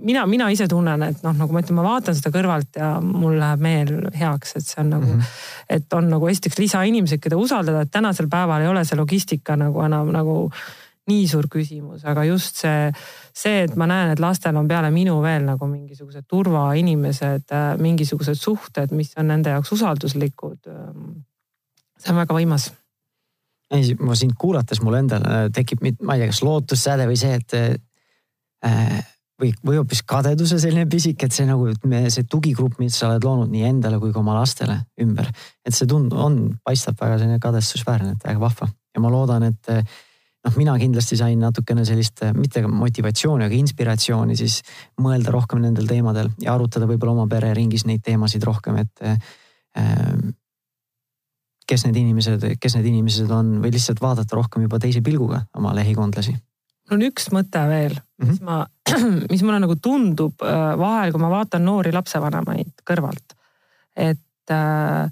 mina, mina ise tunnen, et noh, nagu ma ütlen, ma vaatan seda kõrvalt ja mul läheb meel heaks, et see on nagu mm, -hmm. et on nagu esiteks lisainimesed, keda usaldada, et tänasel päeval ei ole see logistika nagu enam nagu nii suur küsimus, aga just see, see, et ma näen, et lastel on peale minu veel nagu mingisugused turvainimesed, mingisugused suhted, mis on nende jaoks usalduslikud. see on väga võimas ei, ma sind kuulates mul endal tekib, ma ei tea, kas lootussäde või see, et Äh, või, või hoopis kadeduse selline pisik, et see nagu me, see tugigrupp, mis sa oled loonud nii endale kui ka oma lastele ümber. et see tund-, on, paistab väga selline kadestusväärne, et väga vahva ja ma loodan, et noh, mina kindlasti sain natukene sellist mitte motivatsiooni, aga inspiratsiooni siis mõelda rohkem nendel teemadel ja arutada võib-olla oma pereringis neid teemasid rohkem, et äh, kes need inimesed, kes need inimesed on või lihtsalt vaadata rohkem juba teise pilguga oma lähikondlasi? Mul on üks mõte veel mm, -hmm. mis ma, mis mulle nagu tundub äh, vahel, kui ma vaatan noori lapsevanemaid kõrvalt, et äh,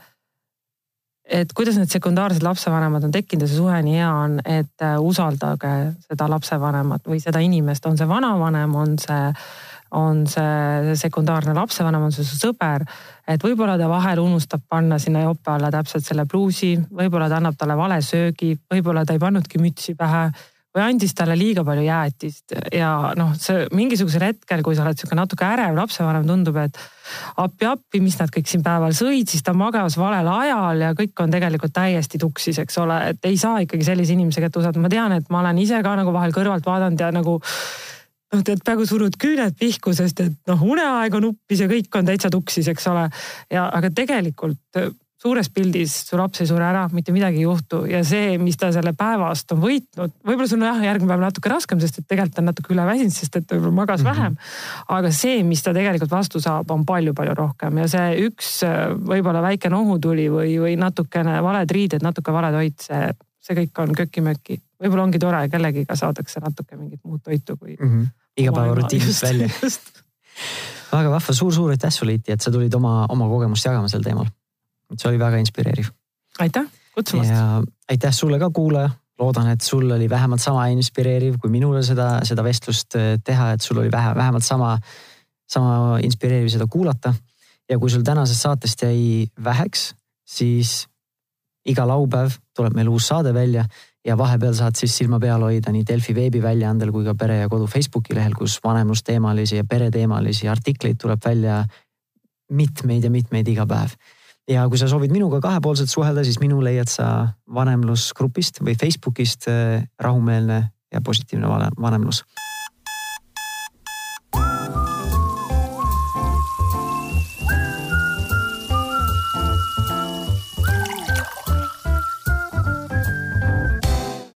et kuidas need sekundaarsed lapsevanemad on tekkinud ja see suhe nii hea on, et äh, usaldage seda lapsevanemat või seda inimest, on see vanavanem, on see, on see sekundaarne lapsevanem, on see su sõber. et võib-olla ta vahel unustab panna sinna jope alla täpselt selle pluusi, võib-olla ta annab talle vale söögi, võib-olla ta ei pannudki mütsi pähe või andis talle liiga palju jäätist? Ja noh, see mingisugusel hetkel, kui sa oled sihuke natuke ärev lapsevanem, tundub, et appi-appi, mis nad kõik siin päeval sõid, siis ta magas valel ajal ja kõik on tegelikult täiesti tuksis, eks ole, et ei saa ikkagi sellise inimese kätte usaldada, ma tean, et ma olen ise ka nagu vahel kõrvalt vaadanud ja nagu noh, tead peaaegu surud küüned pihku, sest et noh, uneaeg on uppis ja kõik on täitsa tuksis, eks ole. ja aga tegelikult suures pildis su laps ei sure ära, mitte midagi ei juhtu ja see, mis ta selle päevast on võitnud, võib-olla sul on jah, järgmine päev natuke raskem, sest et tegelikult on natuke üleväsinud, sest et võib-olla magas mm -hmm. vähem. aga see, mis ta tegelikult vastu saab, on palju-palju rohkem ja see üks võib-olla väike nohutuli või, või natukene valed riided, natuke vale toit, see, see kõik on köki-möki. võib-olla ongi tore, kellegiga saadakse natuke mingit muud toitu kui mm -hmm.. igapäevarutiinist välja. väga vahva suur,, suur-suur aitäh sulle, Iti, et sa tulid oma, oma kogemust jagama sel teemal see oli väga inspireeriv. aitäh kutsumast. ja aitäh sulle ka, kuulaja. loodan, et sul oli vähemalt sama inspireeriv kui minule seda, seda vestlust äh, teha, et sul oli vähe, vähemalt sama, sama inspireeriv seda kuulata. ja kui sul tänasest saatest jäi väheks, siis iga laupäev tuleb meil uus saade välja ja vahepeal saad siis silma peal hoida nii Delfi veebiväljaandel kui ka Pere ja Kodu Facebooki lehel, kus vanemlusteemalisi ja pereteemalisi artikleid tuleb välja mitmeid ja mitmeid iga päev ja kui sa soovid minuga kahepoolselt suhelda, siis minu leiad sa vanemlusgrupist või Facebookist eh, rahumeelne ja positiivne vanemlus